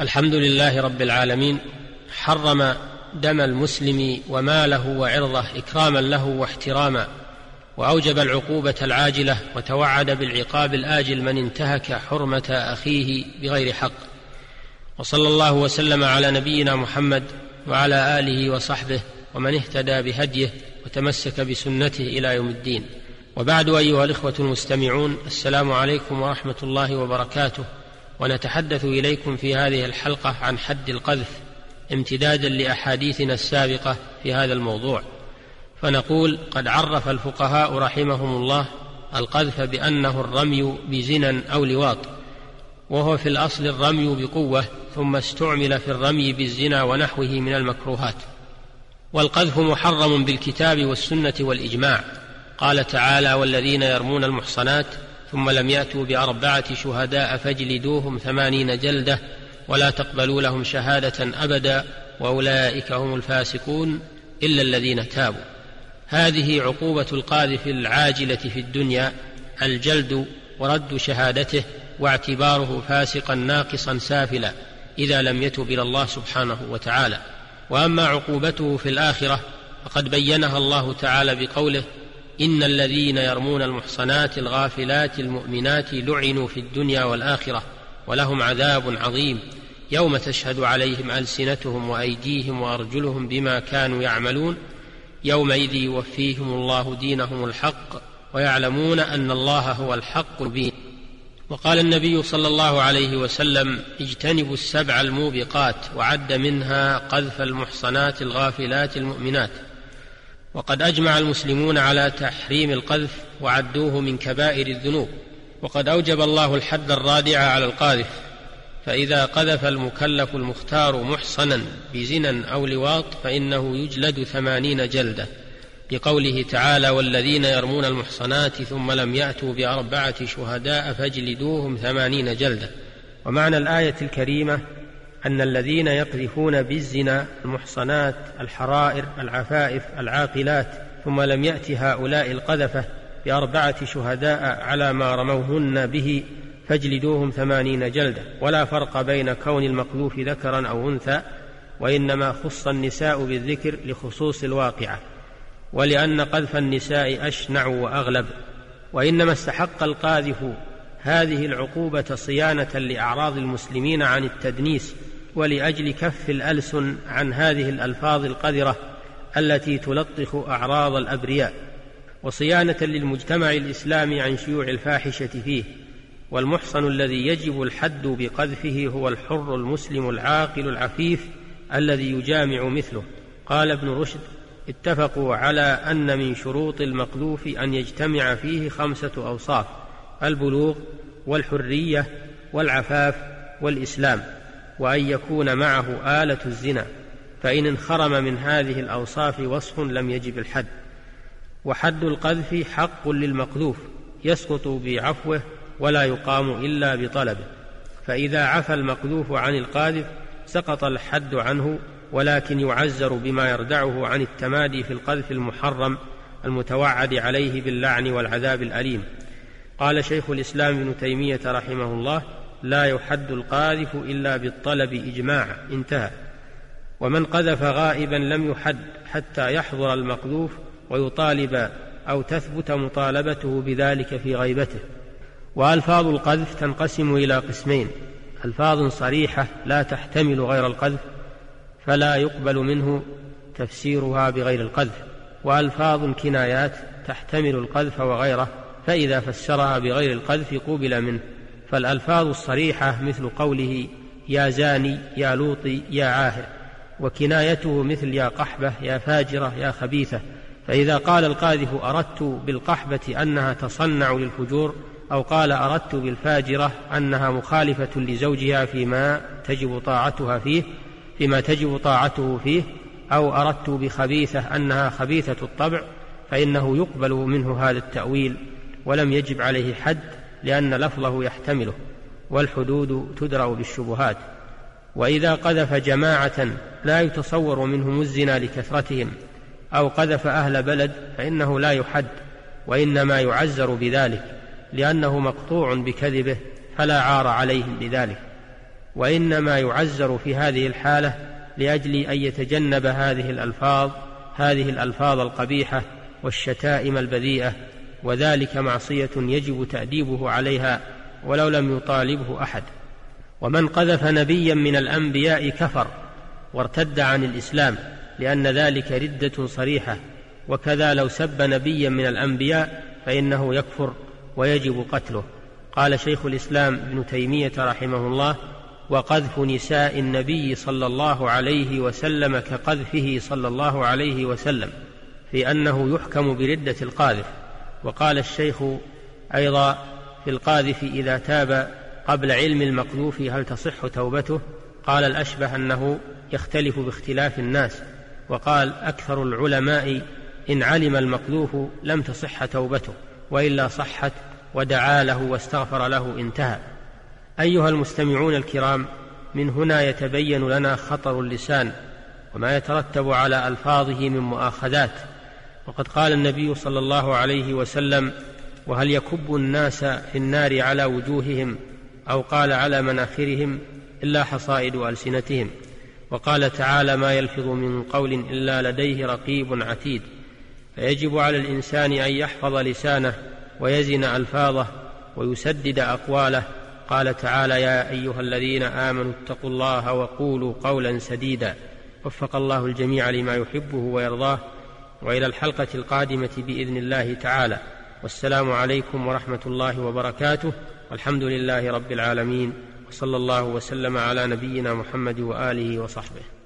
الحمد لله رب العالمين حرم دم المسلم وماله وعرضه إكراما له واحتراما وأوجب العقوبة العاجلة وتوعد بالعقاب الآجل من انتهك حرمة أخيه بغير حق. وصلى الله وسلم على نبينا محمد وعلى آله وصحبه ومن اهتدى بهديه وتمسك بسنته إلى يوم الدين. وبعد أيها الإخوة المستمعون السلام عليكم ورحمة الله وبركاته. ونتحدث إليكم في هذه الحلقة عن حد القذف امتدادا لأحاديثنا السابقة في هذا الموضوع. فنقول قد عرف الفقهاء رحمهم الله القذف بأنه الرمي بزنا أو لواط وهو في الأصل الرمي بقوة ثم استعمل في الرمي بالزنا ونحوه من المكروهات. والقذف محرم بالكتاب والسنة والإجماع. قال تعالى والذين يرمون المحصنات ثم لم يأتوا بأربعة شهداء فاجلدوهم ثمانين جلدة ولا تقبلوا لهم شهادة أبدا وأولئك هم الفاسقون إلا الذين تابوا. هذه عقوبة القاذف العاجلة في الدنيا الجلد ورد شهادته واعتباره فاسقا ناقصا سافلا إذا لم يتب إلى الله سبحانه وتعالى. وأما عقوبته في الآخرة فقد بينها الله تعالى بقوله إن الذين يرمون المحصنات الغافلات المؤمنات لعنوا في الدنيا والآخرة ولهم عذاب عظيم يوم تشهد عليهم ألسنتهم وأيديهم وأرجلهم بما كانوا يعملون يومئذ يوفيهم الله دينهم الحق ويعلمون أن الله هو الحق المبين وقال النبي صلى الله عليه وسلم اجتنبوا السبع الموبقات وعد منها قذف المحصنات الغافلات المؤمنات وقد أجمع المسلمون على تحريم القذف وعدوه من كبائر الذنوب وقد أوجب الله الحد الرادع على القاذف فإذا قذف المكلف المختار محصنا بزنا أو لواط فإنه يجلد ثمانين جلدة بقوله تعالى والذين يرمون المحصنات ثم لم يأتوا بأربعة شهداء فاجلدوهم ثمانين جلدة ومعنى الآية الكريمة أن الذين يقذفون بالزنا المحصنات الحرائر العفائف العاقلات ثم لم يأت هؤلاء القذفة بأربعة شهداء على ما رموهن به فاجلدوهم ثمانين جلدة. ولا فرق بين كون المقذوف ذكرا أو أنثى وإنما خص النساء بالذكر لخصوص الواقعة. ولأن قذف النساء أشنع وأغلب. وإنما استحق القاذف هذه العقوبة صيانة لأعراض المسلمين عن التدنيس ولأجل كف الألسن عن هذه الألفاظ القذرة التي تلطخ أعراض الأبرياء وصيانة للمجتمع الإسلامي عن شيوع الفاحشة فيه والمحصن الذي يجب الحد بقذفه هو الحر المسلم العاقل العفيف الذي يجامع مثله. قال ابن رشد اتفقوا على أن من شروط المقذوف أن يجتمع فيه خمسة أوصاف البلوغ والحرية والعفاف والإسلام. وأن يكون معه آلة الزنا فإن انخرم من هذه الأوصاف وصف لم يجب الحد. وحد القذف حق للمقذوف يسقط بعفوه ولا يقام إلا بطلبه. فإذا عفى المقذوف عن القاذف سقط الحد عنه ولكن يعزر بما يردعه عن التمادي في القذف المحرم المتوعد عليه باللعن والعذاب الأليم. قال شيخ الإسلام ابن تيمية رحمه الله لا يحد القاذف إلا بالطلب اجماعا انتهى. ومن قذف غائبا لم يحد حتى يحضر المقذوف ويطالب أو تثبت مطالبته بذلك في غيبته. وألفاظ القذف تنقسم إلى قسمين ألفاظ صريحة لا تحتمل غير القذف فلا يقبل منه تفسيرها بغير القذف. وألفاظ كنايات تحتمل القذف وغيره فإذا فسرها بغير القذف قبل منه. فالألفاظ الصريحة مثل قوله يا زاني يا لوطي يا عاهر وكنايته مثل يا قحبة يا فاجرة يا خبيثة. فإذا قال القاذف أردت بالقحبة أنها تصنع للفجور أو قال أردت بالفاجرة أنها مخالفة لزوجها فيما تجب طاعتها فيه فيما تجب طاعته فيه أو أردت بخبيثة أنها خبيثة الطبع فإنه يقبل منه هذا التأويل ولم يجب عليه حد لأن لفظه يحتمله والحدود تدرأ بالشبهات. وإذا قذف جماعة لا يتصور منهم الزنا لكثرتهم أو قذف أهل بلد فإنه لا يحد وإنما يعزر بذلك لأنه مقطوع بكذبه فلا عار عليهم بذلك. وإنما يعزر في هذه الحالة لأجل أن يتجنب هذه الألفاظ هذه الألفاظ القبيحة والشتائم البذيئة وذلك معصية يجب تأديبه عليها ولو لم يطالبه أحد. ومن قذف نبيا من الأنبياء كفر وارتد عن الإسلام لأن ذلك ردة صريحة وكذا لو سب نبيا من الأنبياء فإنه يكفر ويجب قتله. قال شيخ الإسلام ابن تيمية رحمه الله وقذف نساء النبي صلى الله عليه وسلم كقذفه صلى الله عليه وسلم في أنه يحكم بردة القاذف. وقال الشيخ أيضا في القاذف إذا تاب قبل علم المقذوف هل تصح توبته؟ قال الأشبه أنه يختلف باختلاف الناس وقال أكثر العلماء إن علم المقذوف لم تصح توبته وإلا صحت ودعا له واستغفر له انتهى. أيها المستمعون الكرام من هنا يتبين لنا خطر اللسان وما يترتب على ألفاظه من مؤاخذات. وقد قال النبي صلى الله عليه وسلم وهل يكب الناس في النار على وجوههم أو قال على مناخرهم إلا حصائد ألسنتهم؟ وقال تعالى ما يلفظ من قول إلا لديه رقيب عتيد فيجب على الإنسان أن يحفظ لسانه ويزن ألفاظه ويسدد أقواله. قال تعالى يا أيها الذين آمنوا اتقوا الله وقولوا قولا سديدا وفق الله الجميع لما يحبه ويرضاه. وإلى الحلقة القادمة بإذن الله تعالى. والسلام عليكم ورحمة الله وبركاته. والحمد لله رب العالمين. وصلى الله وسلم على نبينا محمد وآله وصحبه.